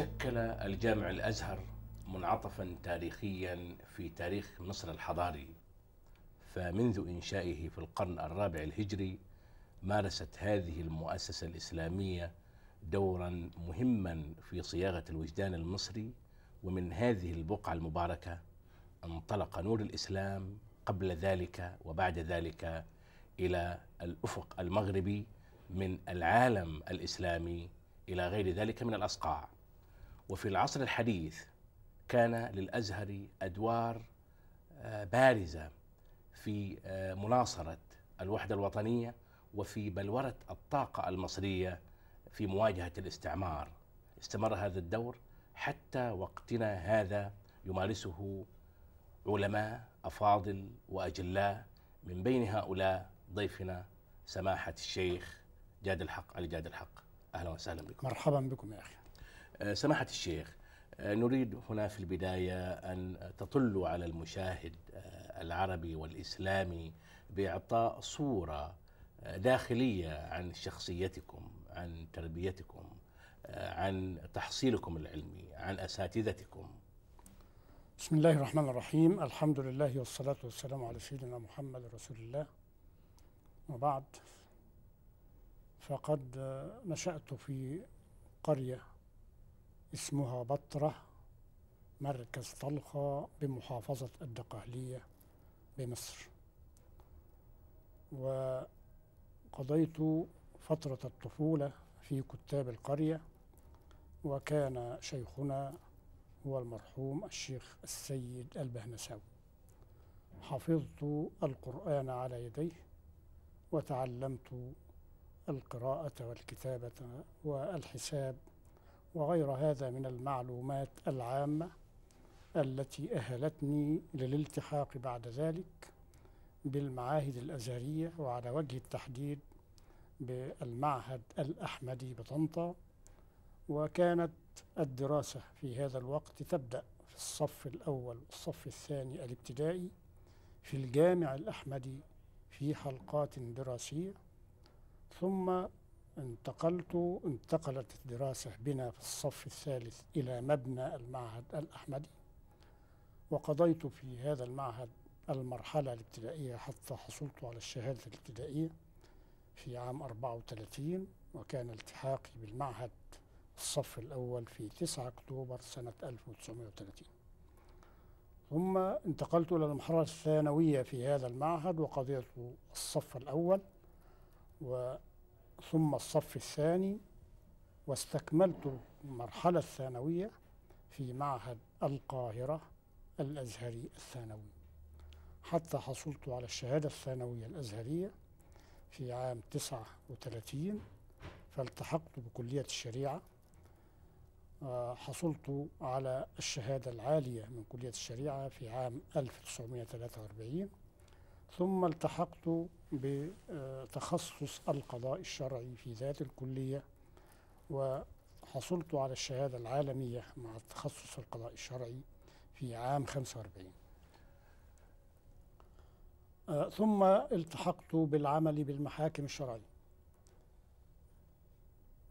شكل الجامع الأزهر منعطفا تاريخيا في تاريخ مصر الحضاري. فمنذ إنشائه في القرن الرابع الهجري مارست هذه المؤسسة الإسلامية دورا مهما في صياغة الوجدان المصري ومن هذه البقعة المباركة انطلق نور الإسلام قبل ذلك وبعد ذلك إلى الأفق المغربي من العالم الإسلامي إلى غير ذلك من الأصقاع. وفي العصر الحديث كان للأزهر أدوار آه، بارزة في آه، مناصرة الوحدة الوطنية وفي بلورة الطاقة المصرية في مواجهة الاستعمار. استمر هذا الدور حتى وقتنا هذا يمارسه علماء أفاضل وأجلاء من بين هؤلاء ضيفنا سماحة الشيخ جاد الحق علي جاد الحق. أهلا وسهلا بكم. مرحبا بكم يا أخي. آه، سماحة الشيخ آه، نريد هنا في البداية أن تطلوا على المشاهد آه، العربي والإسلامي بإعطاء صورة داخلية عن شخصيتكم عن تربيتكم عن تحصيلكم العلمي عن أساتذتكم. بسم الله الرحمن الرحيم. الحمد لله والصلاة والسلام على سيدنا محمد رسول الله. وبعد فقد نشأت في قرية اسمها بطرة مركز طلخة بمحافظة الدقهلية بمصر. وقضيت فترة الطفولة في كتاب القرية وكان شيخنا هو المرحوم الشيخ السيد البهنساوي. حفظت القرآن على يديه وتعلمت القراءة والكتابة والحساب وغير هذا من المعلومات العامة التي أهلتني للالتحاق بعد ذلك بالمعاهد الأزهرية وعلى وجه التحديد بالمعهد الأحمدي بطنطا. وكانت الدراسة في هذا الوقت تبدأ في الصف الأول والصف الثاني الابتدائي في الجامع الأحمدي في حلقات دراسية. ثم انتقلت انتقلت الدراسة بنا في الصف الثالث إلى مبنى المعهد الأحمدي وقضيت في هذا المعهد المرحلة الابتدائية حتى حصلت على الشهادة الابتدائية في عام 34 وكان التحاقي بالمعهد الصف الأول في 9 أكتوبر سنة 1930 ثم انتقلت إلى المرحلة الثانوية في هذا المعهد وقضيت الصف الأول ثم الصف الثاني واستكملت المرحلة الثانوية في معهد القاهرة الأزهري الثانوي. حتى حصلت على الشهادة الثانوية الأزهرية في عام 39 فالتحقت بكلية الشريعة. حصلت على الشهادة العالية من كلية الشريعة في عام 1943 ثم التحقت بتخصص القضاء الشرعي في ذات الكلية وحصلت على الشهادة العالمية مع التخصص القضاء الشرعي في عام 45 ثم التحقت بالعمل بالمحاكم الشرعية.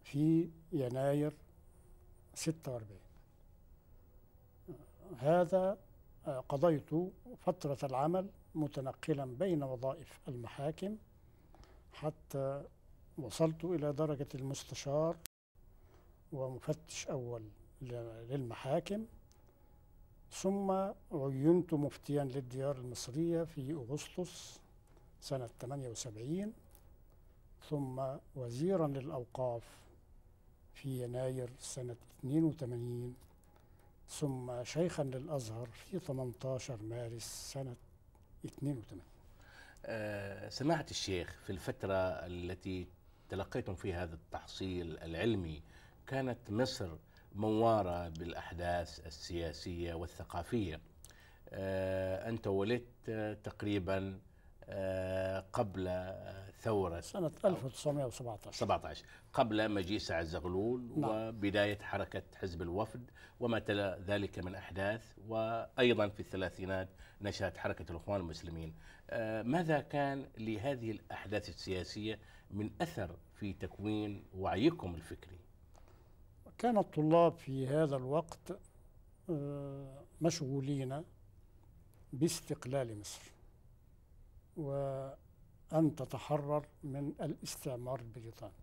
في يناير 46 هذا قضيت فترة العمل متنقلا بين وظائف المحاكم حتى وصلت إلى درجة المستشار ومفتش أول للمحاكم ثم عينت مفتيا للديار المصرية في أغسطس سنة 78 ثم وزيرا للأوقاف في يناير سنة 82 ثم شيخا للأزهر في 18 مارس سنة 82 أه سماحة الشيخ في الفترة التي تلقيتم فيها هذا التحصيل العلمي كانت مصر موارة بالأحداث السياسية والثقافية. أه أنت ولدت تقريبا قبل ثورة سنة 1917 17 قبل مجيء سعد زغلول نعم. وبداية حركة حزب الوفد وما تلا ذلك من أحداث وأيضا في الثلاثينات نشأت حركة الإخوان المسلمين. آه ماذا كان لهذه الأحداث السياسية من أثر في تكوين وعيكم الفكري؟ كان الطلاب في هذا الوقت آه، مشغولين باستقلال مصر. وأن تتحرر من الاستعمار البريطاني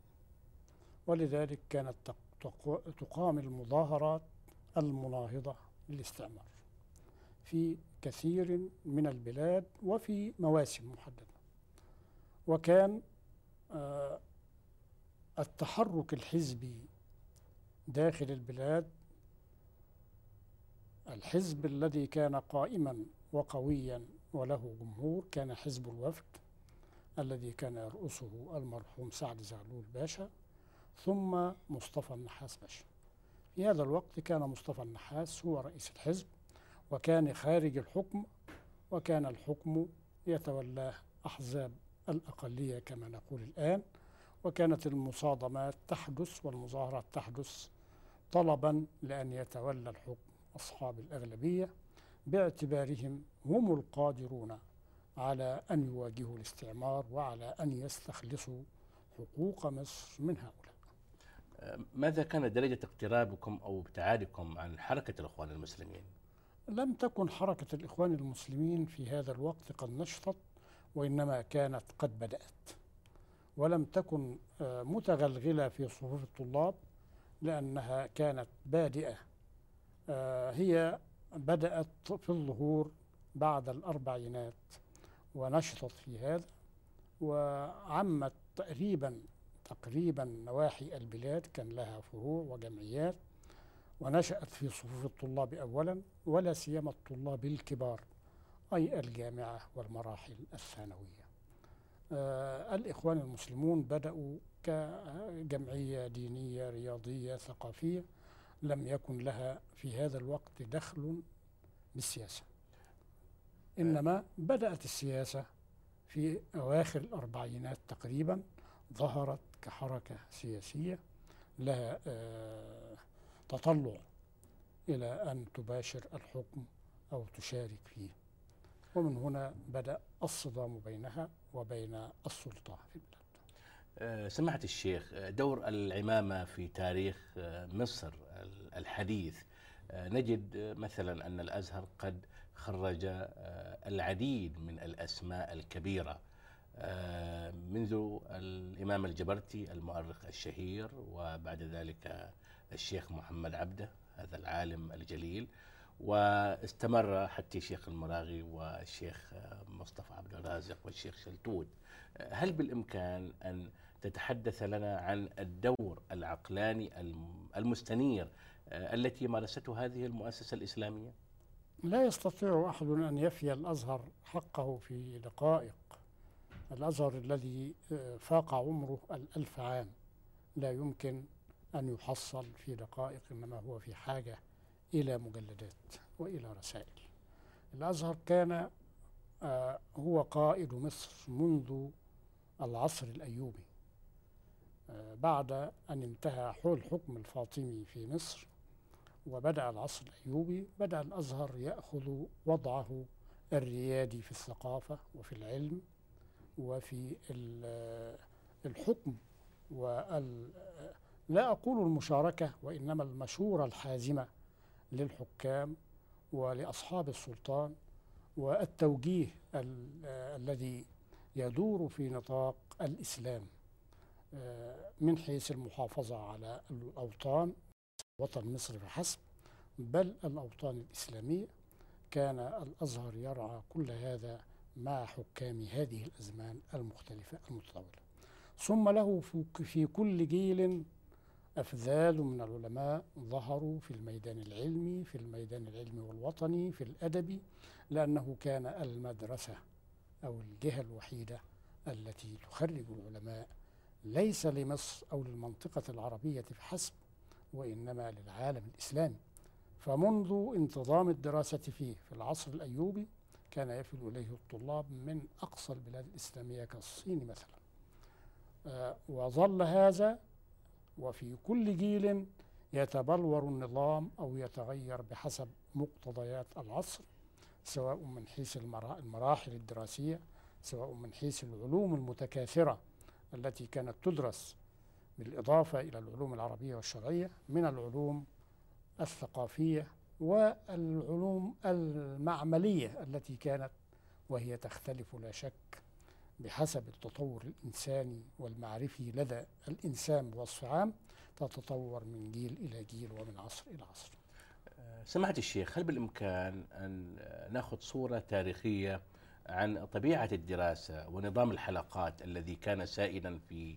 ولذلك كانت تقام المظاهرات المناهضة للاستعمار في كثير من البلاد وفي مواسم محددة. وكان آه، التحرك الحزبي داخل البلاد الحزب الذي كان قائما وقويا وله جمهور كان حزب الوفد الذي كان يرأسه المرحوم سعد زغلول باشا ثم مصطفى النحاس باشا. في هذا الوقت كان مصطفى النحاس هو رئيس الحزب وكان خارج الحكم وكان الحكم يتولاه أحزاب الأقلية كما نقول الآن وكانت المصادمات تحدث والمظاهرات تحدث طلبا لأن يتولى الحكم أصحاب الأغلبية. باعتبارهم هم القادرون على أن يواجهوا الاستعمار وعلى أن يستخلصوا حقوق مصر من هؤلاء ماذا كانت درجة اقترابكم أو ابتعادكم عن حركة الإخوان المسلمين؟ لم تكن حركة الإخوان المسلمين في هذا الوقت قد نشطت وإنما كانت قد بدأت ولم تكن آه، متغلغلة في صفوف الطلاب لأنها كانت بادئة آه، هي بدأت في الظهور بعد الأربعينات ونشطت في هذا وعمت تقريبا تقريبا نواحي البلاد كان لها فروع وجمعيات ونشأت في صفوف الطلاب أولا ولا سيما الطلاب الكبار أي الجامعة والمراحل الثانوية. آه الإخوان المسلمون بدأوا كجمعية دينية رياضية ثقافية لم يكن لها في هذا الوقت دخل بالسياسة. إنما بدأت السياسة في أواخر الأربعينات تقريبا ظهرت كحركة سياسية لها آه تطلع إلى أن تباشر الحكم أو تشارك فيه. ومن هنا بدأ الصدام بينها وبين السلطة في البلاد. آه، سمعت الشيخ آه، دور العمامة في تاريخ مصر الحديث. نجد مثلا أن الأزهر قد خرج العديد من الأسماء الكبيرة. منذ الإمام الجبرتي المؤرخ الشهير وبعد ذلك الشيخ محمد عبده هذا العالم الجليل واستمر حتى الشيخ المراغي والشيخ مصطفى عبد الرازق والشيخ شلتوت. هل بالإمكان أن تتحدث لنا عن الدور العقلاني المستنير التي مارسته هذه المؤسسة الإسلامية؟ لا يستطيع أحد أن يفي الأزهر حقه في دقائق الأزهر الذي فاق عمره الألف عام. لا يمكن أن يحصل في دقائق إنما هو في حاجة إلى مجلدات وإلى رسائل. الأزهر كان آه هو قائد مصر منذ العصر الأيوبي. آه بعد أن انتهى حول الحكم الفاطمي في مصر وبدأ العصر الأيوبي بدأ الأزهر يأخذ وضعه الريادي في الثقافة وفي العلم وفي الحكم وال لا أقول المشاركة وإنما المشورة الحازمة للحكام ولأصحاب السلطان والتوجيه الذي يدور في نطاق الإسلام آه، من حيث المحافظة على الأوطان وطن مصر فحسب بل الأوطان الإسلامية. كان الأزهر يرعى كل هذا مع حكام هذه الأزمان المختلفة المتطورة. ثم له في كل جيل أفذاذ من العلماء ظهروا في الميدان العلمي في الميدان العلمي والوطني في الأدبي لأنه كان المدرسة أو الجهة الوحيدة التي تخرج العلماء ليس لمصر أو للمنطقة العربية فحسب وإنما للعالم الإسلامي فمنذ انتظام الدراسة فيه في العصر الأيوبي كان يفد إليه الطلاب من أقصى البلاد الإسلامية كالصين مثلا. آه وظل هذا وفي كل جيل يتبلور النظام أو يتغير بحسب مقتضيات العصر سواء من حيث المراحل الدراسية سواء من حيث العلوم المتكاثرة التي كانت تدرس. بالإضافة إلى العلوم العربية والشرعية من العلوم الثقافية والعلوم المعملية التي كانت وهي تختلف لا شك بحسب التطور الإنساني والمعرفي لدى الإنسان بوصف عام تتطور من جيل إلى جيل ومن عصر إلى عصر. سماحة الشيخ هل بالإمكان أن نأخذ صورة تاريخية عن طبيعة الدراسة ونظام الحلقات الذي كان سائدا في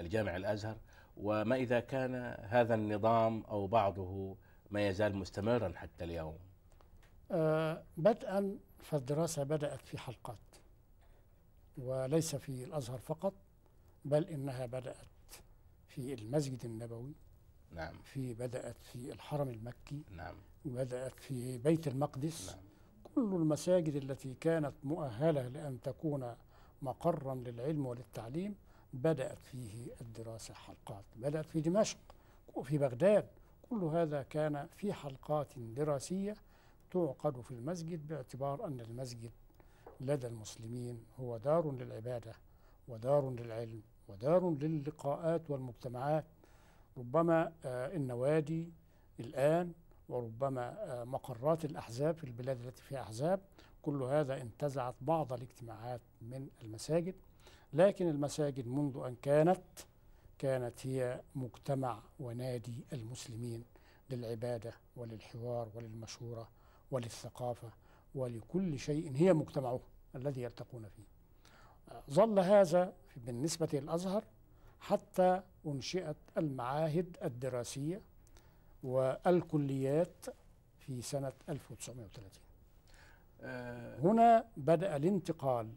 الجامع الأزهر. وما إذا كان هذا النظام أو بعضه ما يزال مستمرا حتى اليوم. آه، بدءا فالدراسة بدأت في حلقات وليس في الأزهر فقط بل إنها بدأت في المسجد النبوي نعم. في بدأت في الحرم المكي نعم. بدأت في بيت المقدس. نعم. كل المساجد التي كانت مؤهلة لأن تكون مقرا للعلم وللتعليم بدأت فيه الدراسة حلقات بدأت في دمشق وفي بغداد. كل هذا كان في حلقات دراسية تعقد في المسجد باعتبار أن المسجد لدى المسلمين هو دار للعبادة ودار للعلم ودار للقاءات والمجتمعات. ربما آه، النوادي الآن وربما آه، مقرات الأحزاب في البلاد التي فيها أحزاب كل هذا انتزعت بعض الاجتماعات من المساجد. لكن المساجد منذ أن كانت كانت هي مجتمع ونادي المسلمين للعبادة وللحوار وللمشورة وللثقافة ولكل شيء هي مجتمعه الذي يلتقون فيه. ظل هذا بالنسبة للأزهر حتى أنشئت المعاهد الدراسية والكليات في سنة 1930 آه، هنا بدأ الانتقال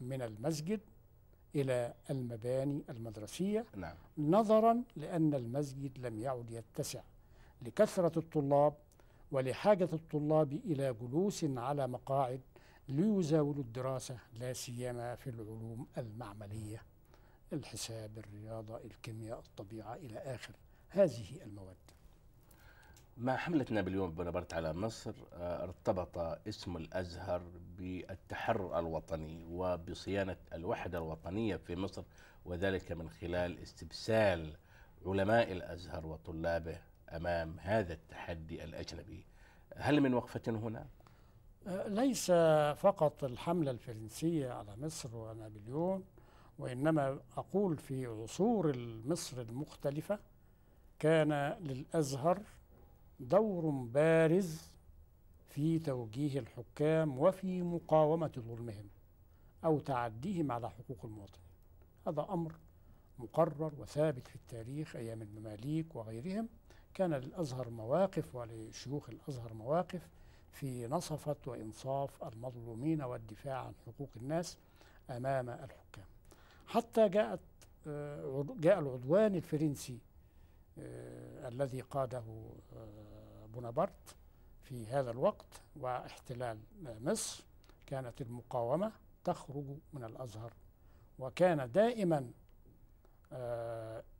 من المسجد إلى المباني المدرسية نعم. نظرا لأن المسجد لم يعد يتسع لكثرة الطلاب ولحاجة الطلاب إلى جلوس على مقاعد ليزاولوا الدراسة لا سيما في العلوم المعملية الحساب الرياضة الكيمياء الطبيعة إلى آخر. هذه المواد. مع حملة نابليون بونابرت على مصر آه، ارتبط اسم الأزهر بالتحرر الوطني وبصيانة الوحدة الوطنية في مصر وذلك من خلال استبسال علماء الأزهر وطلابه أمام هذا التحدي الأجنبي هل من وقفة هنا؟ آه، ليس فقط الحملة الفرنسية على مصر ونابليون وإنما أقول في عصور مصر المختلفة كان للأزهر دور بارز في توجيه الحكام وفي مقاومة ظلمهم أو تعديهم على حقوق المواطنين. هذا أمر مقرر وثابت في التاريخ أيام المماليك وغيرهم. كان للأزهر مواقف ولشيوخ الأزهر مواقف في نصفة وإنصاف المظلومين والدفاع عن حقوق الناس أمام الحكام. حتى جاءت آه، جاء العدوان الفرنسي الذي قاده آه، بونابرت في هذا الوقت واحتلال مصر كانت المقاومة تخرج من الأزهر. وكان دائما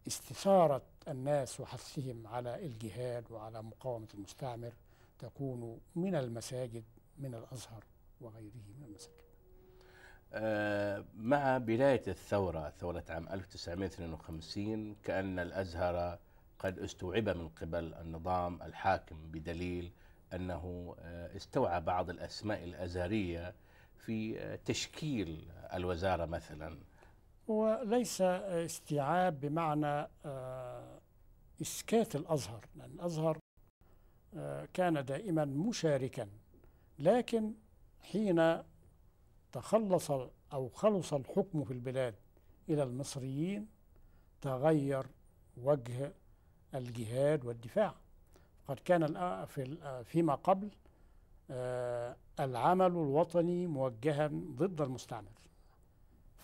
استثارة الناس وحثهم على الجهاد وعلى مقاومة المستعمر تكون من المساجد من الأزهر وغيره من المساجد. آه، مع بداية الثورة ثورة عام 1952 كأن الأزهر قد استوعب من قبل النظام الحاكم بدليل أنه آه، استوعب بعض الأسماء الأزهرية في آه، تشكيل الوزارة مثلا. وليس استيعاب بمعنى إسكات الأزهر لأن الأزهر كان دائما مشاركا لكن حين تخلص أو خلص الحكم في البلاد إلى المصريين تغير وجه الجهاد والدفاع. قد كان في فيما قبل آه، العمل الوطني موجها ضد المستعمر.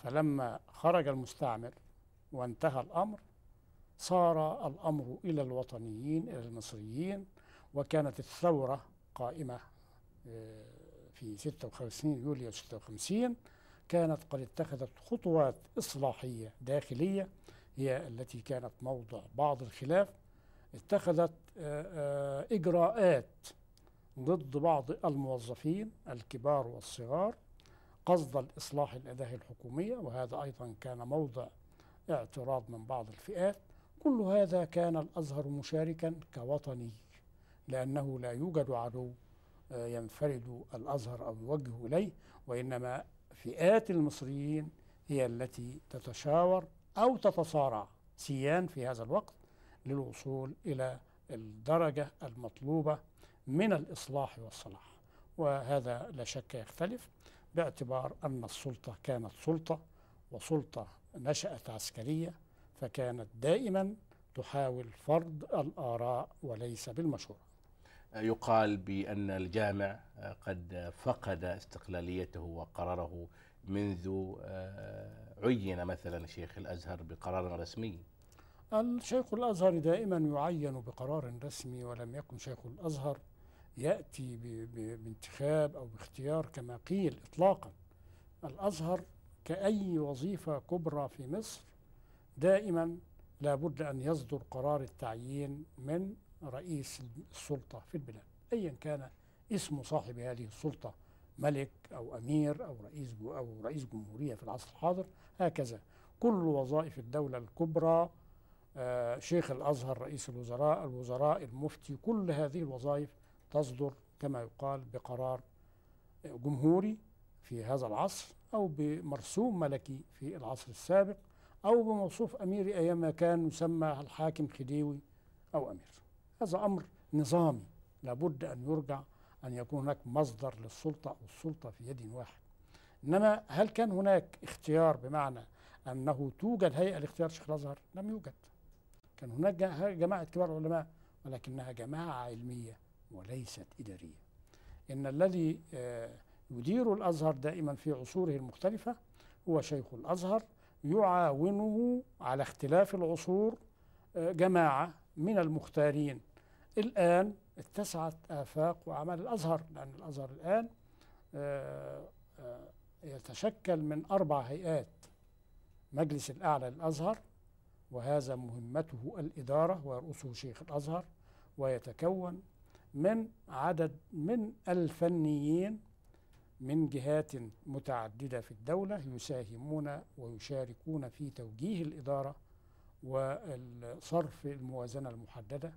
فلما خرج المستعمر وانتهى الأمر صار الأمر إلى الوطنيين إلى المصريين وكانت الثورة قائمة آه، في 56 يوليو 56 كانت قد اتخذت خطوات إصلاحية داخلية هي التي كانت موضع بعض الخلاف اتخذت آه، آه، إجراءات ضد بعض الموظفين الكبار والصغار قصد الإصلاح الأداة الحكومية وهذا أيضا كان موضع اعتراض من بعض الفئات. كل هذا كان الأزهر مشاركا كوطني لأنه لا يوجد عدو آه، ينفرد الأزهر أو يوجه إليه وإنما فئات المصريين هي التي تتشاور أو تتصارع سيان في هذا الوقت للوصول إلى الدرجة المطلوبة من الإصلاح والصلاح. وهذا لا شك يختلف باعتبار أن السلطة كانت سلطة وسلطة نشأت عسكرية فكانت دائما تحاول فرض الآراء وليس بالمشورة يقال بأن الجامع قد فقد استقلاليته وقراره منذ آه، عين مثلا شيخ الأزهر بقرار رسمي. الشيخ الأزهر دائما يعين بقرار رسمي ولم يكن شيخ الأزهر يأتي بانتخاب أو باختيار كما قيل إطلاقا. الأزهر كأي وظيفة كبرى في مصر دائما لابد أن يصدر قرار التعيين من رئيس السلطة في البلاد أيا كان اسم صاحب هذه السلطة ملك أو أمير أو رئيس أو رئيس جمهورية في العصر الحاضر هكذا. كل وظائف الدولة الكبرى آه شيخ الأزهر رئيس الوزراء الوزراء المفتي كل هذه الوظائف تصدر كما يقال بقرار جمهوري في هذا العصر أو بمرسوم ملكي في العصر السابق أو بموصوف أميري أيام كان يسمى الحاكم خديوي أو أمير. هذا أمر نظامي. لابد أن يرجع أن يكون هناك مصدر للسلطة أو السلطة في يد واحد. إنما هل كان هناك اختيار بمعنى أنه توجد هيئة لاختيار شيخ الأزهر؟ لم يوجد. كان هناك جماعة كبار علماء ولكنها جماعة علمية وليست إدارية. إن الذي آه، يدير الأزهر دائما في عصوره المختلفة هو شيخ الأزهر يعاونه على اختلاف العصور آه، جماعة من المختارين. الآن اتسعت آفاق وأعمال الأزهر لأن الأزهر الآن آه، يتشكل من أربع هيئات. مجلس الأعلى للأزهر وهذا مهمته الإدارة ويرأسه شيخ الأزهر ويتكون من عدد من الفنيين من جهات متعددة في الدولة يساهمون ويشاركون في توجيه الإدارة وصرف الموازنة المحددة.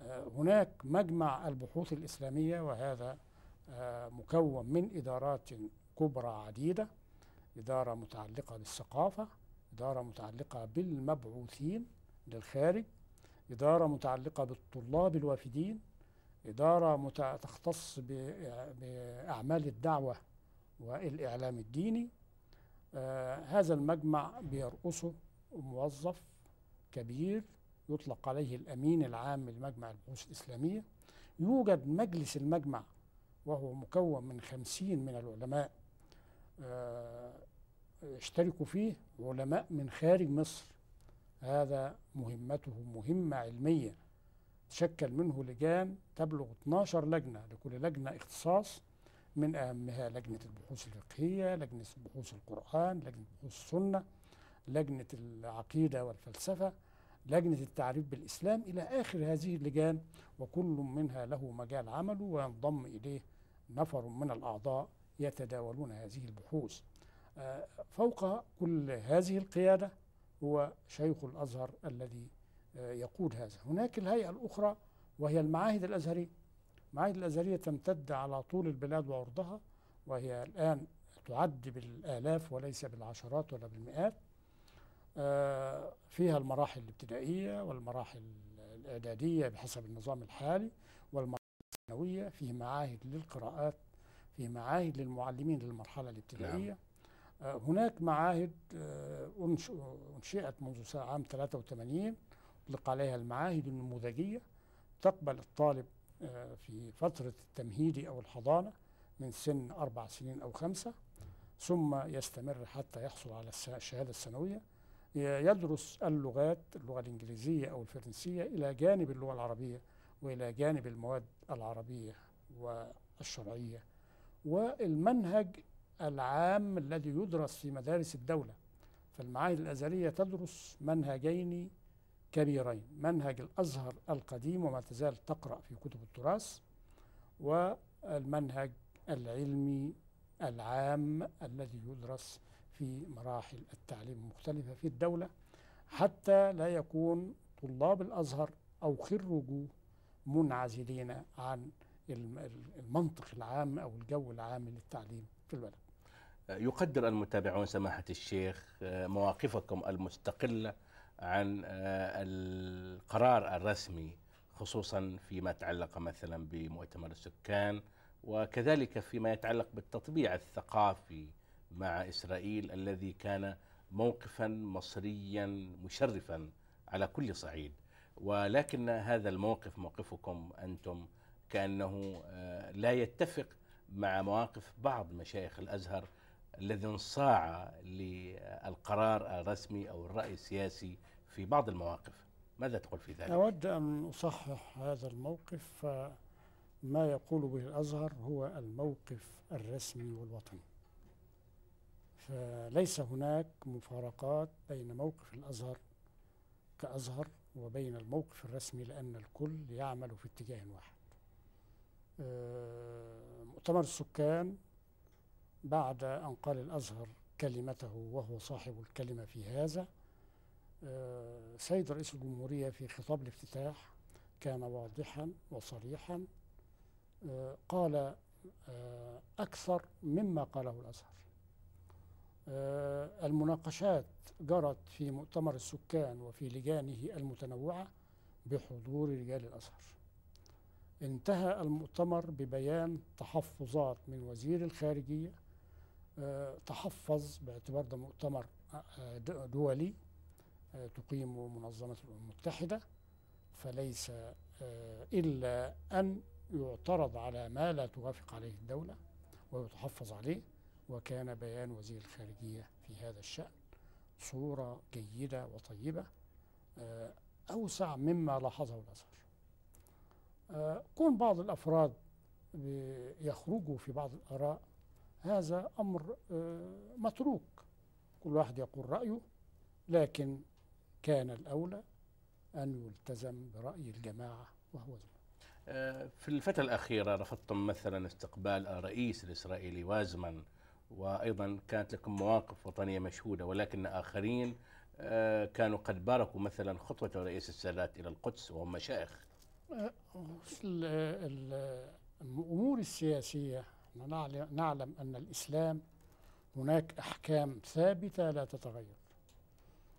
آه، هناك مجمع البحوث الإسلامية وهذا آه، مكون من إدارات كبرى عديدة إدارة متعلقة بالثقافة إدارة متعلقة بالمبعوثين للخارج إدارة متعلقة بالطلاب الوافدين إدارة تختص بأعمال الدعوة والإعلام الديني. آه هذا المجمع بيرأسه موظف كبير يطلق عليه الأمين العام لمجمع البحوث الإسلامية. يوجد مجلس المجمع وهو مكون من خمسين من العلماء آه يشتركوا فيه علماء من خارج مصر. هذا مهمته مهمة علمية. تشكل منه لجان تبلغ 12 لجنة لكل لجنة اختصاص من أهمها لجنة البحوث الفقهية لجنة بحوث القرآن لجنة بحوث السنة. لجنة العقيدة والفلسفة لجنة التعريف بالإسلام إلى آخر هذه اللجان وكل منها له مجال عمله وينضم إليه نفر من الأعضاء يتداولون هذه البحوث. آه، فوق كل هذه القيادة هو شيخ الأزهر الذي يقود هذا. هناك الهيئة الأخرى وهي المعاهد الأزهرية. المعاهد الأزهرية تمتد على طول البلاد وعرضها وهي الآن تعد بالآلاف وليس بالعشرات ولا بالمئات. آه، فيها المراحل الابتدائية والمراحل الإعدادية بحسب النظام الحالي والمراحل الثانوية فيه معاهد للقراءات فيه معاهد للمعلمين للمرحلة الابتدائية. نعم. آه، هناك معاهد آه، أنشئت منذ عام 83 يطلق عليها المعاهد النموذجية. تقبل الطالب آه، في فترة التمهيدي أو الحضانة من سن أربع سنين أو خمسة ثم يستمر حتى يحصل على الشهادة الثانوية يدرس اللغات اللغة الإنجليزية أو الفرنسية إلى جانب اللغة العربية وإلى جانب المواد العربية والشرعية. والمنهج العام الذي يدرس في مدارس الدولة فالمعاهد الأزهرية تدرس منهجين كبيرين منهج الأزهر القديم وما تزال تقرأ في كتب التراث والمنهج العلمي العام الذي يدرس في مراحل التعليم المختلفة في الدولة حتى لا يكون طلاب الأزهر أو خرجوه منعزلين عن الم- المنطق العام أو الجو العام للتعليم في البلد. يقدر المتابعون سماحة الشيخ آه، مواقفكم المستقلة عن آه، القرار الرسمي خصوصا فيما يتعلق مثلا بمؤتمر السكان وكذلك فيما يتعلق بالتطبيع الثقافي مع إسرائيل الذي كان موقفا مصريا مشرفا على كل صعيد. ولكن هذا الموقف موقفكم أنتم كأنه آه، لا يتفق مع مواقف بعض مشايخ الأزهر الذي انصاع للقرار الرسمي أو الرأي السياسي في بعض المواقف. ماذا تقول في ذلك؟ أود أن أصحح هذا الموقف فما يقول به الأزهر هو الموقف الرسمي والوطني. فليس هناك مفارقات بين موقف الأزهر كأزهر وبين الموقف الرسمي لأن الكل يعمل في اتجاه واحد. آه، مؤتمر السكان بعد أن قال الأزهر كلمته وهو صاحب الكلمة في هذا آه، سيد رئيس الجمهورية في خطاب الافتتاح كان واضحا وصريحا آه، قال أكثر مما قاله الأزهر. المناقشات جرت في مؤتمر السكان وفي لجانه المتنوعة بحضور رجال الأزهر. انتهى المؤتمر ببيان تحفظات من وزير الخارجية آه، تحفظ باعتبار ده مؤتمر آه، دولي آه، تقيم منظمة الأمم المتحدة فليس آه، إلا أن يعترض على ما لا توافق عليه الدولة ويتحفظ عليه. وكان بيان وزير الخارجية في هذا الشأن صورة جيدة وطيبة آه، أوسع مما لاحظه الأزهر آه، كون بعض الأفراد يخرجوا في بعض الآراء هذا أمر آه، متروك. كل واحد يقول رأيه لكن كان الأولى أن يلتزم برأي الجماعة وهو آه، في الفترة الأخيرة رفضتم مثلا استقبال الرئيس الإسرائيلي وازمان وأيضا كانت لكم مواقف وطنية مشهودة ولكن آخرين آه، كانوا قد باركوا مثلا خطوة رئيس السادات إلى القدس وهم مشايخ. ال- ال- الأمور السياسية إحنا نعل- نعلم أن الإسلام هناك أحكام ثابتة لا تتغير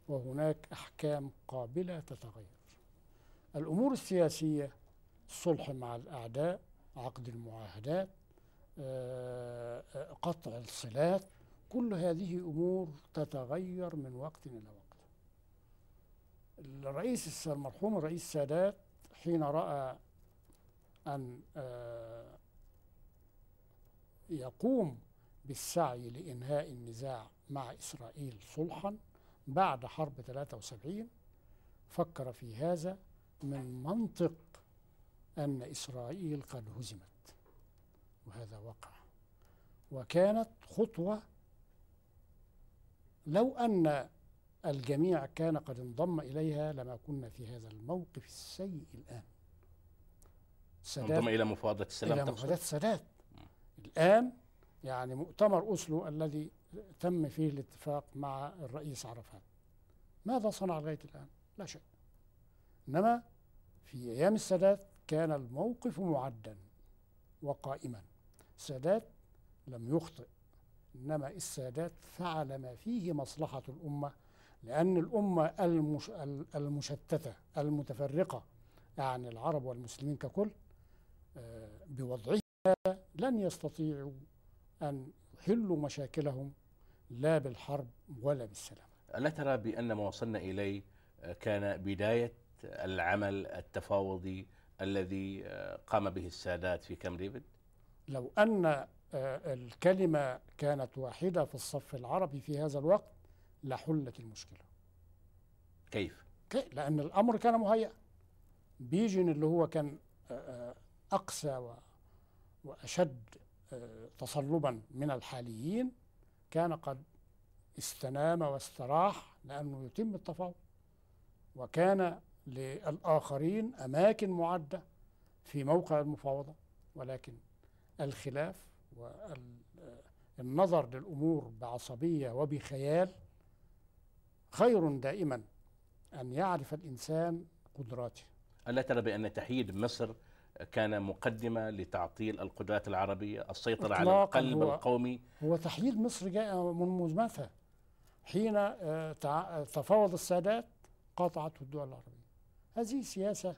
وهناك أحكام قابلة تتغير. الأمور السياسية الصلح مع الأعداء عقد المعاهدات قطع الصلات كل هذه أمور تتغير من وقت إلى وقت. الرئيس المرحوم الرئيس السادات حين رأى أن آه، يقوم بالسعي لإنهاء النزاع مع إسرائيل صلحا بعد حرب 73 فكر في هذا من منطق أن إسرائيل قد هزمت. وهذا وقع. وكانت خطوة لو أن الجميع كان قد انضم إليها لما كنا في هذا الموقف السيء الآن. انضم إلى مفاوضة السلام إلى؟ مفاوضات السادات الآن يعني مؤتمر أوسلو الذي تم فيه الاتفاق مع الرئيس عرفات. ماذا صنع لغاية الآن؟ لا شيء. إنما في أيام السادات كان الموقف معدا وقائما. السادات لم يخطئ إنما السادات فعل ما فيه مصلحة الأمة لأن الأمة المش المشتتة المتفرقة يعني العرب والمسلمين ككل آه، بوضعه لن يستطيعوا أن يحلوا مشاكلهم لا بالحرب ولا بالسلام ألا ترى بأن ما وصلنا إليه آه، كان بداية العمل التفاوضي الذي آه، قام به السادات في كام ديفيد؟ لو أن آه، الكلمة كانت واحدة في الصف العربي في هذا الوقت لحلت المشكلة. كيف؟ كي- لأن الأمر كان مهيأ. بيجن اللي هو كان آه، آه، أقسى وأشد تصلبا من الحاليين كان قد استنام واستراح لأنه يتم التفاوض. وكان للآخرين أماكن معدة في موقع المفاوضة ولكن الخلاف والنظر للأمور بعصبية وبخيال خير دائما أن يعرف الإنسان قدراته. ألا ترى بأن تحييد مصر كان مقدمة لتعطيل القدرات العربية السيطرة على القلب هو- القومي؟ هو تحييد مصر جاء من متى حين آه، تفاوض السادات قاطعته الدول العربية. هذه سياسة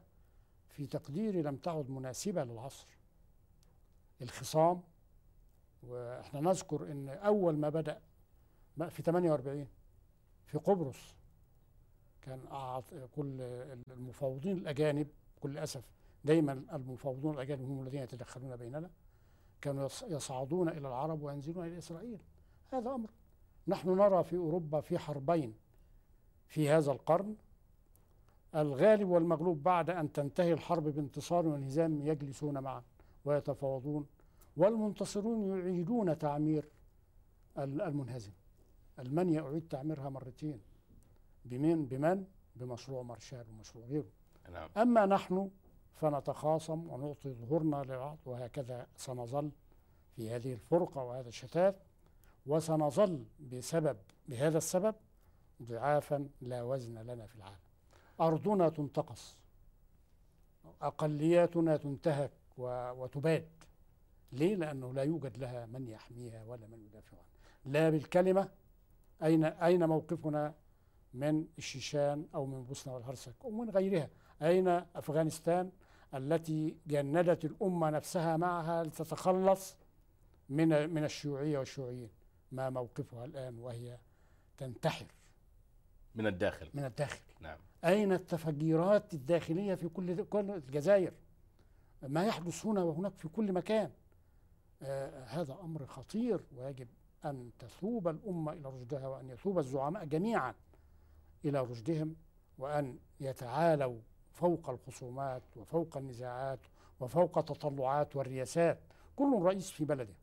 في تقديري لم تعد مناسبة للعصر. الخصام وإحنا نذكر إن أول ما بدأ ما في 48 في قبرص كان كل المفاوضين الأجانب بكل أسف دايما المفاوضون الأجانب هم الذين يتدخلون بيننا كانوا يص- يصعدون إلى العرب وينزلون إلى إسرائيل. هذا أمر. نحن نرى في أوروبا في حربين في هذا القرن. الغالب والمغلوب بعد أن تنتهي الحرب بانتصار وانهزام يجلسون معا. ويتفاوضون والمنتصرون يعيدون تعمير ال- المنهزم. المانيا اعيد تعميرها مرتين بمن بمن؟ بمشروع مارشال ومشروع غيره. نعم. أما نحن فنتخاصم ونعطي ظهورنا لبعض وهكذا سنظل في هذه الفرقة وهذا الشتات وسنظل بسبب بهذا السبب ضعافا لا وزن لنا في العالم. أرضنا تنتقص أقلياتنا تنتهك وتباد. ليه؟ لأنه لا يوجد لها من يحميها ولا من يدافع عنها لا بالكلمة أين أين موقفنا من الشيشان أو من بوسنا والهرسك أو من غيرها؟ أين أفغانستان التي جندت الأمة نفسها معها لتتخلص من من الشيوعية والشيوعيين؟ ما موقفها الآن وهي تنتحر. من الداخل. من الداخل. نعم. أين التفجيرات الداخلية في كل كل الجزائر؟ ما يحدث هنا وهناك في كل مكان. آه هذا أمر خطير ويجب أن تثوب الأمة إلى رشدها وأن يثوب الزعماء جميعا إلى رشدهم وأن يتعالوا فوق الخصومات وفوق النزاعات وفوق التطلعات والرياسات. كل رئيس في بلده.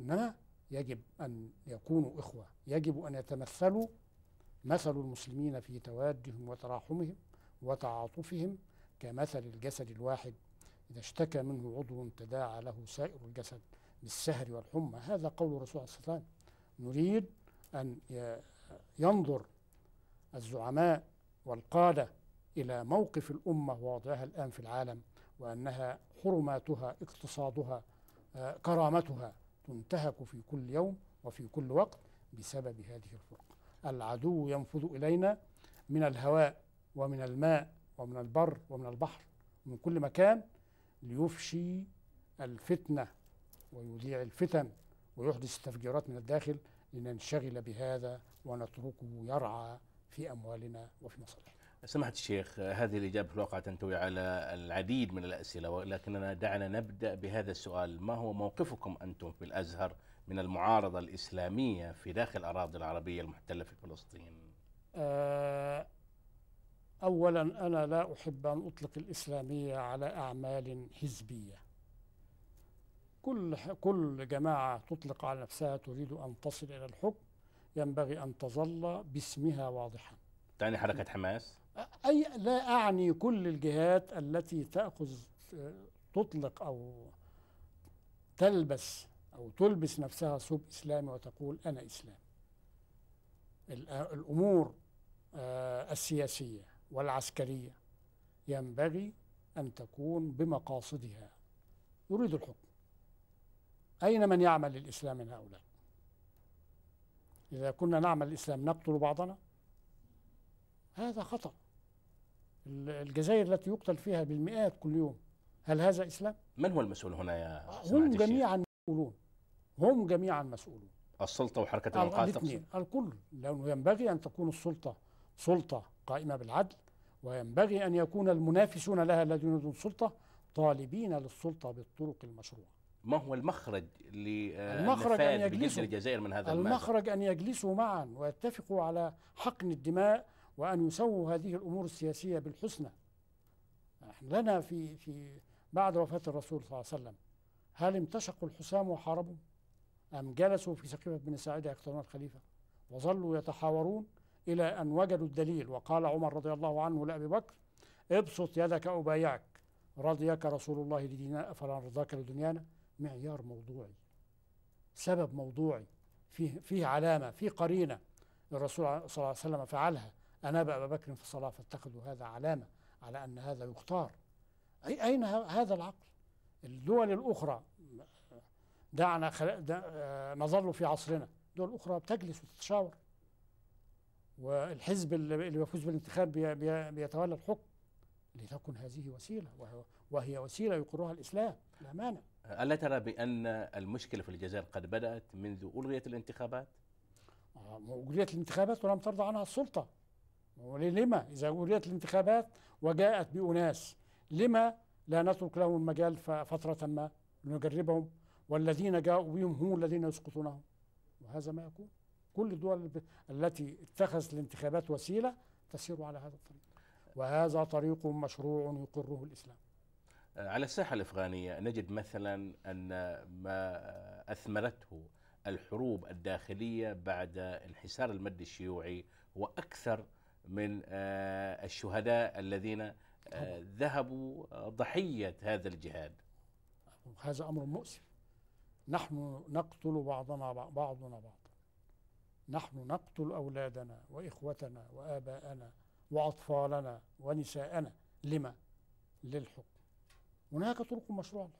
إنما يجب أن يكونوا إخوة. يجب أن يتمثلوا مثل المسلمين في توادهم وتراحمهم وتعاطفهم كمثل الجسد الواحد إذا اشتكى منه عضو تداعى له سائر الجسد بالسهر والحمى. هذا قول الرسول عليه وسلم. نريد أن ينظر الزعماء والقادة إلى موقف الأمة ووضعها الآن في العالم وأنها حرماتها اقتصادها آه، كرامتها تنتهك في كل يوم وفي كل وقت بسبب هذه الفرقة. العدو ينفذ إلينا من الهواء ومن الماء ومن البر ومن البحر ومن كل مكان ليفشي الفتنة ويذيع الفتن ويحدث تفجيرات من الداخل لننشغل بهذا ونتركه يرعى في أموالنا وفي مصالحنا. سماحة الشيخ هذه الإجابة في الواقع تنتوي على العديد من الأسئلة ولكننا دعنا نبدأ بهذا السؤال. ما هو موقفكم أنتم في الأزهر من المعارضة الإسلامية في داخل الأراضي العربية المحتلة في فلسطين؟ آه، أولا أنا لا أحب أن أطلق الإسلامية على أعمال حزبية. كل كل جماعة تطلق على نفسها تريد أن تصل إلى الحكم. ينبغي أن تظل باسمها واضحا. تعني حركة حماس؟ أي لا أعني كل الجهات التي تأخذ تطلق أو تلبس أو تلبس نفسها ثوب إسلامي وتقول أنا إسلام. ال- الأمور آه، السياسية. والعسكرية. ينبغي أن تكون بمقاصدها. يريد الحكم. أين من يعمل للإسلام من هؤلاء؟ إذا كنا نعمل الإسلام نقتل بعضنا؟ هذا خطأ. ال- الجزائر التي يقتل فيها بالمئات كل يوم هل هذا إسلام؟ من هو المسؤول هنا يا هم؟ جميعا مسؤولون. هم جميعا مسؤولون. السلطة وحركة الاثنين الكل. لأنه ينبغي أن تكون السلطة سلطة قائمة بالعدل وينبغي أن يكون المنافسون لها الذين يريدون السلطة طالبين للسلطة بالطرق المشروعة. ما هو المخرج المخرج أن يجلسوا. الجزائر من هذا المخرج أن يجلسوا معا ويتفقوا على حقن الدماء وأن يسووا هذه الأمور السياسية بالحسنى. لنا في في بعد وفاة الرسول صلى الله عليه وسلم هل امتشقوا الحسام وحاربوا؟ أم جلسوا في سقيفة بن ساعدة يقتلون الخليفة وظلوا يتحاورون؟ إلى أن وجدوا الدليل. وقال عمر رضي الله عنه لأبي بكر ابسط يدك أبايعك رضيك رسول الله لدينا فلا رضاك لدنيانا معيار موضوعي. سبب موضوعي. فيه فيه علامة فيه قرينة. الرسول صلى الله عليه وسلم فعلها. أناب أبا بكر في الصلاة فاتخذوا هذا علامة على أن هذا يختار. أي أين هذا العقل؟ الدول الأخرى. دعنا. آه، نظل في عصرنا. الدول الأخرى بتجلس وتتشاور. والحزب اللي بيفوز بالانتخاب بي... بي... بيتولى الحكم لتكن هذه وسيلة. وهي وسيلة يقرها الإسلام لا مانع ألا ترى بأن المشكلة في الجزائر قد بدأت منذ ألغيت الانتخابات؟ آه، أجريت الانتخابات ولم ترضى عنها السلطة. وليه- لما إذا أجريت الانتخابات وجاءت بأناس لما لا نترك لهم المجال فترة ما لنجربهم؟ والذين جاءوا بهم هم الذين يسقطونهم. وهذا ما يكون. كل الدول التي اتخذت الانتخابات وسيلة تسير على هذا الطريق. وهذا طريق مشروع يقره الإسلام. على الساحة الأفغانية نجد مثلا أن ما أثمرته الحروب الداخلية بعد انحسار المد الشيوعي هو أكثر من آه، الشهداء الذين آه،. ذهبوا آه، ضحية هذا الجهاد. هذا أمر مؤسف. نحن نقتل بعضنا بع- بعضنا بعضا نحن نقتل أولادنا وإخوتنا وآباءنا وأطفالنا ونساءنا لما؟ للحكم هناك طرق مشروعة.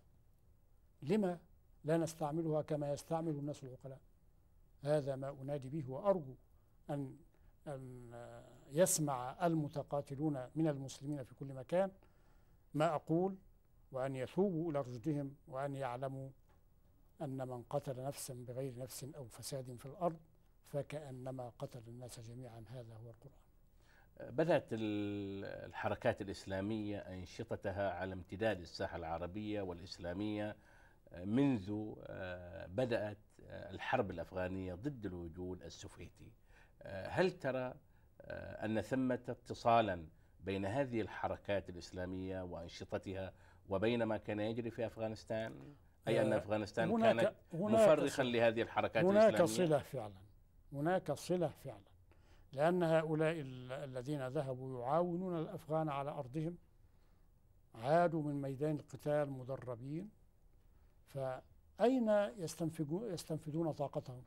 لما لا نستعملها كما يستعمل الناس العقلاء هذا ما أنادي به وأرجو أن أن يسمع المتقاتلون من المسلمين في كل مكان ما أقول وأن يتوبوا إلى رشدهم وأن يعلموا أن من قتل نفسا بغير نفس أو فساد في الأرض فكأنما قتل الناس جميعا. هذا هو القرآن. بدأت ال- الحركات الإسلامية أنشطتها على امتداد الساحة العربية والإسلامية آه، منذ آه، بدأت آه، الحرب الأفغانية ضد الوجود السوفيتي. هل ترى أن ثمة اتصالا بين هذه الحركات الإسلامية وأنشطتها وبين ما كان يجري في أفغانستان؟ أي أن أفغانستان هناك- كانت هناك مفرخا. لهذه الحركات هناك الإسلامية؟ صلة فعلا. هناك صلة فعلا لأن هؤلاء ال- الذين ذهبوا يعاونون الأفغان على أرضهم عادوا من ميدان القتال مدربين فأين يستنفذون طاقتهم؟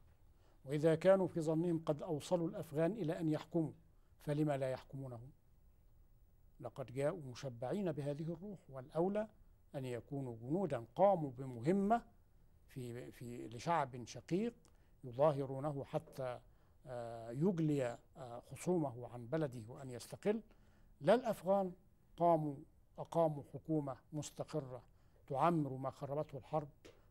وإذا كانوا في ظنهم قد أوصلوا الأفغان إلى أن يحكموا فلما لا يحكمونهم؟ لقد جاءوا مشبعين بهذه الروح والأولى أن يكونوا جنودا قاموا بمهمة في في لشعب شقيق يظاهرونه حتى آه، يجلي آه، خصومه عن بلده وأن يستقل. لا الأفغان قاموا أقاموا حكومة مستقرة تعمر ما خربته الحرب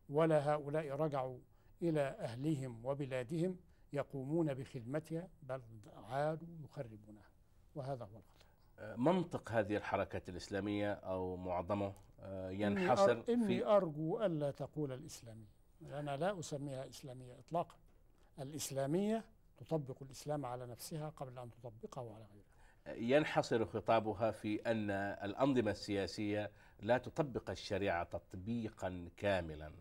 ولا هؤلاء رجعوا إلى أهلهم وبلادهم يقومون بخدمتها بل عادوا يخربونها. وهذا هو الخطأ. آه، منطق هذه الحركات الإسلامية أو معظمه إني ينحصر أر- إني في أرجو ألا تقول الإسلامية. أنا لا أسميها إسلامية إطلاقا. الإسلامية تطبق الإسلام على نفسها قبل أن تطبقه على غيرها. ينحصر خطابها في أن الأنظمة السياسية لا تطبق الشريعة تطبيقا كاملا.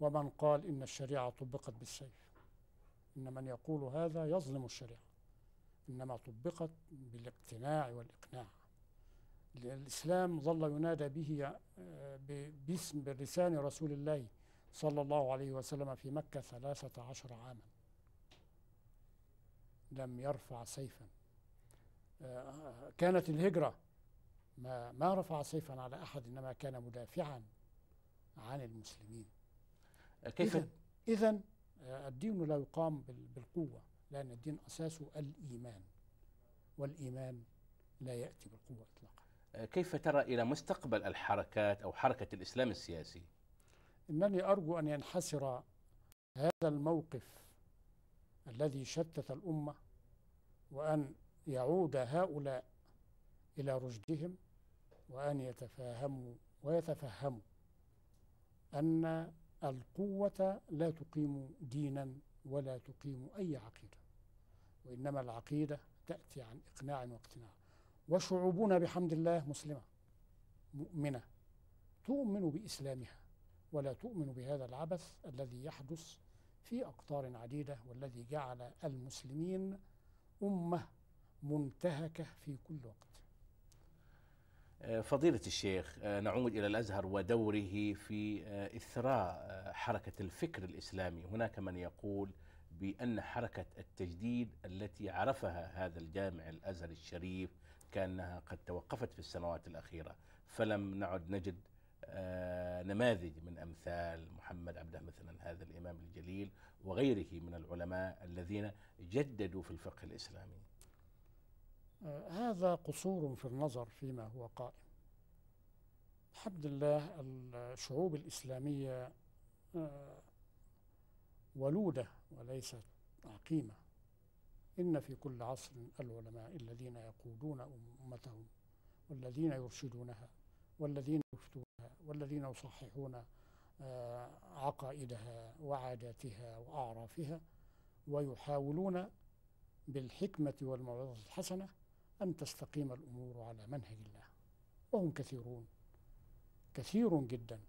ومن قال إن الشريعة طبقت بالسيف إن من يقول هذا يظلم الشريعة إنما طبقت بالاقتناع والإقناع. الإسلام ظل ينادى به آه، باسم بلسان رسول الله صلى الله عليه وسلم في مكة ثلاثة عشر عاما. لم يرفع سيفا. آه، كانت الهجرة ما ما رفع سيفا على أحد إنما كان مدافعا عن المسلمين. كيف؟ إذن إذن آه، الدين لا يقام بال- بالقوة لأن الدين أساسه الإيمان والإيمان لا يأتي بالقوة إطلاقا. كيف ترى إلى مستقبل الحركات أو حركة الإسلام السياسي؟ إنني أرجو أن ينحسر هذا الموقف الذي شتت الأمة وأن يعود هؤلاء إلى رشدهم وأن يتفاهموا ويتفهموا أن القوة لا تقيم دينا ولا تقيم أي عقيدة وإنما العقيدة تأتي عن إقناع واقتناع. وشعوبنا بحمد الله مسلمة مؤمنة تؤمن بإسلامها ولا تؤمن بهذا العبث الذي يحدث في أقطار عديدة والذي جعل المسلمين أمة منتهكة في كل وقت. فضيلة الشيخ نعود إلى الأزهر ودوره في إثراء حركة الفكر الإسلامي. هناك من يقول بأن حركة التجديد التي عرفها هذا الجامع الأزهر الشريف كأنها قد توقفت في السنوات الأخيرة. فلم نعد نجد آه، نماذج من أمثال محمد عبده مثلا هذا الإمام الجليل وغيره من العلماء الذين جددوا في الفقه الإسلامي. آه، هذا قصور في النظر فيما هو قائم. الحمد لله الشعوب الإسلامية آه، ولودة وليست عقيمة. إن في كل عصر العلماء الذين يقودون أمتهم والذين يرشدونها والذين يفتونها والذين يصححون عقائدها وعاداتها وأعرافها ويحاولون بالحكمة والموعظة الحسنة أن تستقيم الأمور على منهج الله. وهم كثيرون كثير جدا.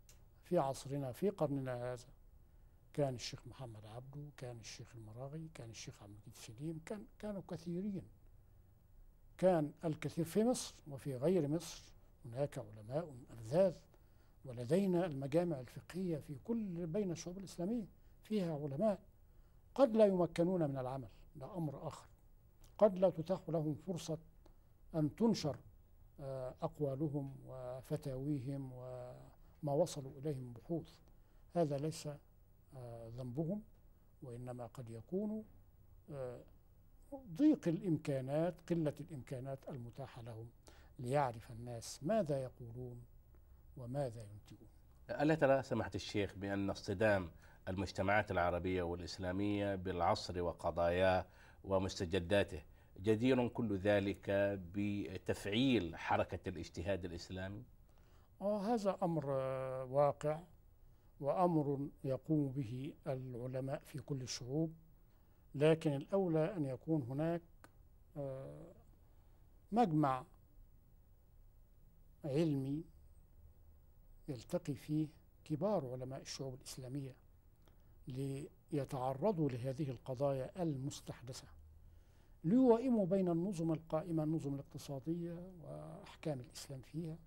في عصرنا في قرننا هذا كان الشيخ محمد عبده كان الشيخ المراغي كان الشيخ عبد المجيد سليم كان كانوا كثيرين. كان الكثير في مصر وفي غير مصر هناك علماء أبذاذ ولدينا المجامع الفقهية في كل بين الشعوب الإسلامية فيها علماء قد لا يمكنون من العمل ده أمر آخر. قد لا تتاح لهم فرصة أن تنشر آه، أقوالهم وفتاويهم وما وصلوا إليه من بحوث. هذا ليس آه، ذنبهم وإنما قد يكون آه، ضيق الإمكانات قلة الإمكانات المتاحة لهم ليعرف الناس ماذا يقولون وماذا ينتجون ألا ترى سماحة الشيخ بأن اصطدام المجتمعات العربية والإسلامية بالعصر وقضاياه ومستجداته جدير كل ذلك بتفعيل حركة الاجتهاد الإسلامي؟ آه هذا أمر واقع وأمر يقوم به العلماء في كل الشعوب لكن الأولى أن يكون هناك آه، مجمع علمي يلتقي فيه كبار علماء الشعوب الإسلامية ليتعرضوا لهذه القضايا المستحدثة ليوائموا بين النظم القائمة النظم الاقتصادية وأحكام الإسلام فيها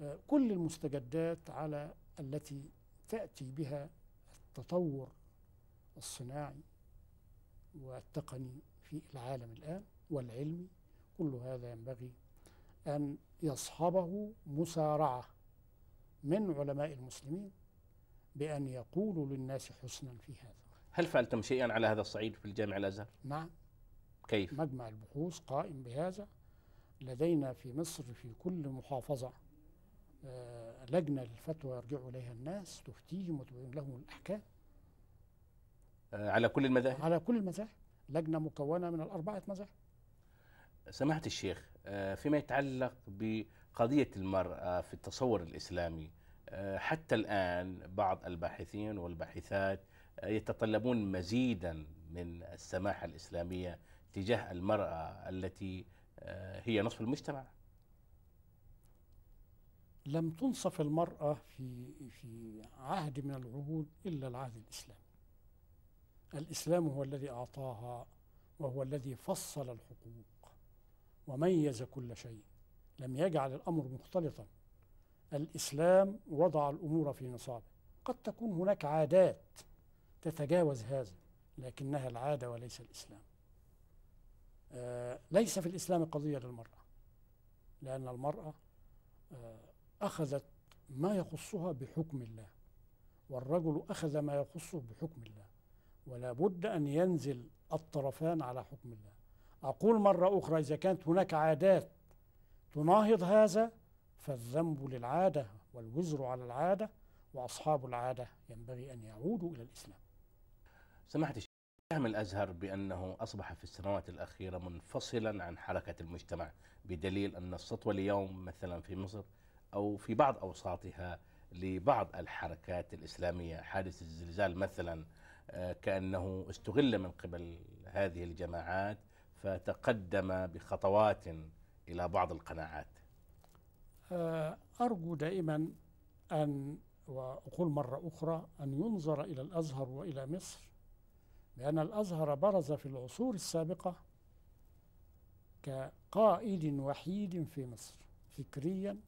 آه، كل المستجدات على التي تأتي بها التطور الصناعي والتقني في العالم الآن والعلمي. كل هذا ينبغي أن يصحبه مسارعة. من علماء المسلمين بأن يقولوا للناس حسنا في هذا هل فعلتم شيئا على هذا الصعيد في الجامع الأزهر؟ نعم كيف؟ مجمع البحوث قائم بهذا لدينا في مصر في كل محافظة آه، لجنة للفتوى يرجع إليها الناس تفتيهم وتبين لهم الأحكام آه، على كل المذاهب؟ على كل المذاهب لجنة مكونة من الأربعة مذاهب سماحة الشيخ آه، فيما يتعلق بقضية المرأة في التصور الإسلامي حتى الآن بعض الباحثين والباحثات يتطلبون مزيدا من السماحة الإسلامية تجاه المرأة التي هي نصف المجتمع. لم تنصف المرأة في في عهد من العهود إلا العهد الإسلامي. الإسلام هو الذي أعطاها وهو الذي فصل الحقوق وميز كل شيء. لم يجعل الأمر مختلطا. الإسلام وضع الأمور في نصابه. قد تكون هناك عادات تتجاوز هذا لكنها العادة وليس الإسلام. آه ليس في الإسلام قضية للمرأة لأن المرأة آه أخذت ما يخصها بحكم الله والرجل أخذ ما يخصه بحكم الله ولا بد أن ينزل الطرفان على حكم الله. أقول مرة أخرى إذا كانت هناك عادات تناهض هذا فالذنب للعادة والوزر على العادة وأصحاب العادة ينبغي أن يعودوا إلى الإسلام. سمحت فهم الأزهر بأنه أصبح في السنوات الأخيرة منفصلا عن حركة المجتمع بدليل أن السطوة اليوم مثلا في مصر أو في بعض أوساطها لبعض الحركات الإسلامية حادث الزلزال مثلا آه، كأنه استغل من قبل هذه الجماعات فتقدم بخطوات إلى بعض القناعات. آه، أرجو دائما أن وأقول مرة أخرى أن ينظر إلى الأزهر وإلى مصر بأن الأزهر برز في العصور السابقة كقائد وحيد في مصر فكريا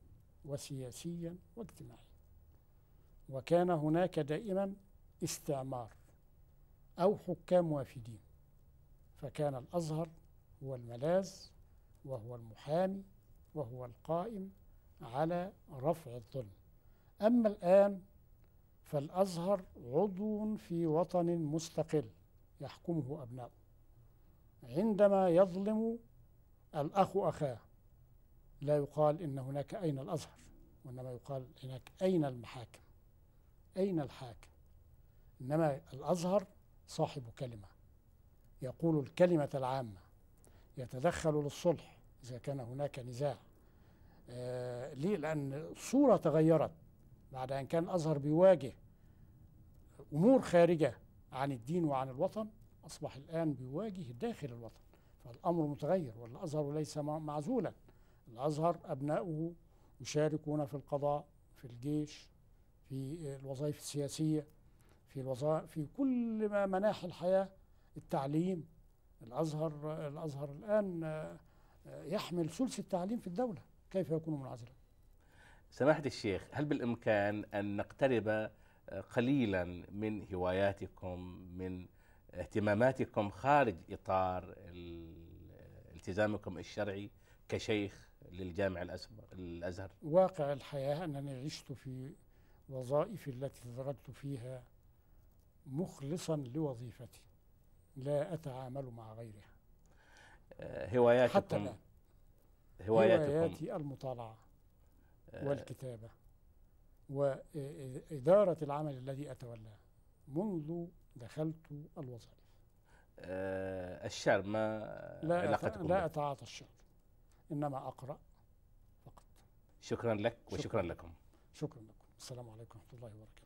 وسياسيا واجتماعيا. وكان هناك دائما استعمار أو حكام وافدين فكان الأزهر هو الملاذ وهو المحامي وهو القائم على رفع الظلم. أما الآن فالأزهر عضو في وطن مستقل يحكمه أبناؤه. عندما يظلم الأخ أخاه لا يقال إن هناك أين الأزهر وإنما يقال هناك أين المحاكم. أين الحاكم؟ إنما الأزهر صاحب كلمة. يقول الكلمة العامة يتدخل للصلح إذا كان هناك نزاع. آه ليه؟ لأن الصورة تغيرت بعد أن كان الأزهر بيواجه أمور خارجة عن الدين وعن الوطن أصبح الآن بيواجه داخل الوطن. فالأمر متغير والأزهر ليس معزولا. الأزهر أبناؤه يشاركون في القضاء في الجيش في الوظائف السياسية في الوظائف في كل ما مناحي الحياة التعليم. الأزهر الأزهر الآن يحمل ثلث التعليم في الدولة كيف يكون منعزلا؟ سماحة الشيخ هل بالإمكان أن نقترب قليلا من هواياتكم من اهتماماتكم خارج إطار التزامكم الشرعي كشيخ للجامع الأزهر؟ واقع الحياة أنني عشت في وظائفي التي تدرجت فيها مخلصا لوظيفتي لا أتعامل مع غيرها. هواياتكم. حتى الآن هواياتكم. هواياتي المطالعة والكتابة وإدارة العمل الذي أتولاه منذ دخلت الوظائف. آه، الشعر ما لا علاقتكم لا؟ أتعاطى الشعر إنما أقرأ فقط. شكرا لك شكراً. وشكرا لكم. شكرا لكم. السلام عليكم ورحمة الله وبركاته.